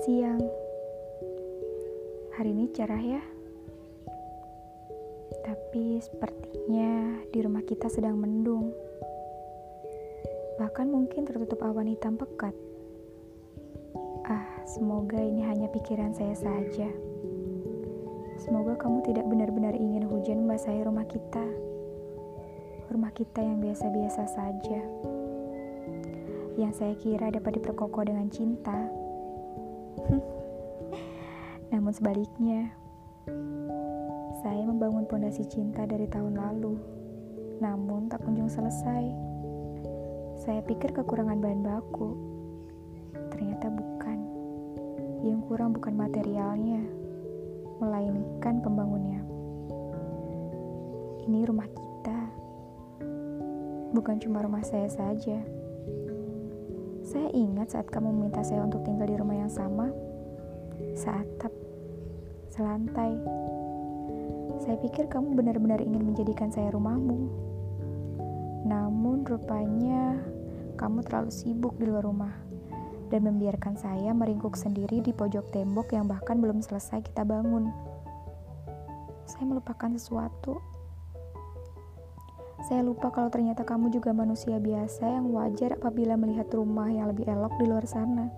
siang. Hari ini cerah ya. Tapi sepertinya di rumah kita sedang mendung. Bahkan mungkin tertutup awan hitam pekat. Ah, semoga ini hanya pikiran saya saja. Semoga kamu tidak benar-benar ingin hujan membasahi rumah kita. Rumah kita yang biasa-biasa saja. Yang saya kira dapat diperkokoh dengan cinta. Namun sebaliknya, saya membangun pondasi cinta dari tahun lalu. Namun tak kunjung selesai. Saya pikir kekurangan bahan baku. Ternyata bukan. Yang kurang bukan materialnya, melainkan pembangunnya. Ini rumah kita. Bukan cuma rumah saya saja. Saya ingat saat kamu meminta saya untuk tinggal di rumah yang sama, seatap, selantai. Saya pikir kamu benar-benar ingin menjadikan saya rumahmu. Namun rupanya kamu terlalu sibuk di luar rumah dan membiarkan saya meringkuk sendiri di pojok tembok yang bahkan belum selesai kita bangun. Saya melupakan sesuatu. Saya lupa kalau ternyata kamu juga manusia biasa yang wajar apabila melihat rumah yang lebih elok di luar sana.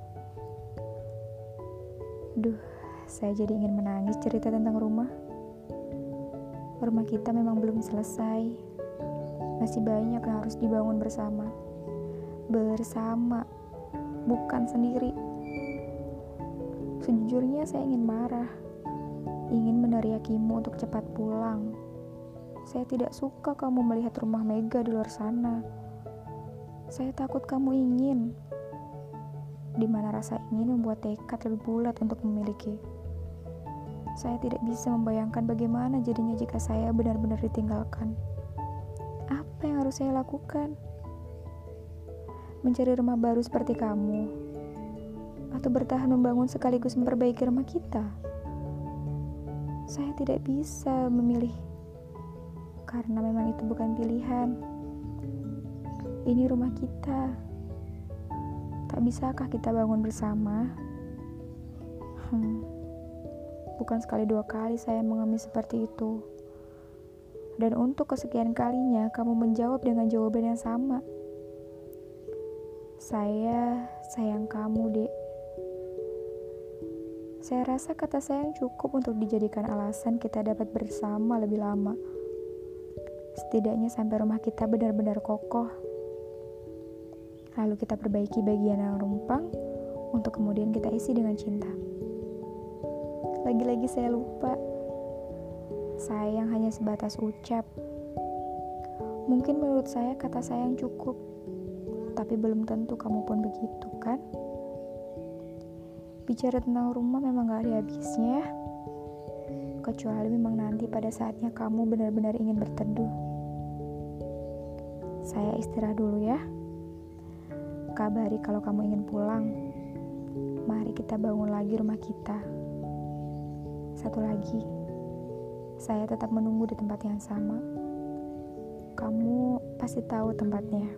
Duh, saya jadi ingin menangis cerita tentang rumah. Rumah kita memang belum selesai. Masih banyak yang harus dibangun bersama. Bersama, bukan sendiri. Sejujurnya saya ingin marah. Ingin meneriakimu untuk cepat pulang. Saya tidak suka kamu melihat rumah Mega di luar sana. Saya takut kamu ingin. Di mana rasa ingin membuat tekad lebih bulat untuk memiliki. Saya tidak bisa membayangkan bagaimana jadinya jika saya benar-benar ditinggalkan. Apa yang harus saya lakukan? Mencari rumah baru seperti kamu, atau bertahan membangun sekaligus memperbaiki rumah kita? Saya tidak bisa memilih karena memang itu bukan pilihan. Ini rumah kita. Tak bisakah kita bangun bersama? Hmm, bukan sekali dua kali saya mengemis seperti itu. Dan untuk kesekian kalinya kamu menjawab dengan jawaban yang sama. Saya sayang kamu, Dek. Saya rasa kata sayang cukup untuk dijadikan alasan kita dapat bersama lebih lama. Setidaknya sampai rumah kita benar-benar kokoh. Lalu kita perbaiki bagian yang rumpang untuk kemudian kita isi dengan cinta. Lagi-lagi saya lupa. Sayang hanya sebatas ucap. Mungkin menurut saya kata sayang cukup, tapi belum tentu kamu pun begitu, kan? Bicara tentang rumah memang gak ada habisnya ya. Kecuali memang nanti pada saatnya kamu benar-benar ingin berteduh. Saya istirahat dulu ya. Kabari kalau kamu ingin pulang. Mari kita bangun lagi rumah kita. Satu lagi, saya tetap menunggu di tempat yang sama. Kamu pasti tahu tempatnya.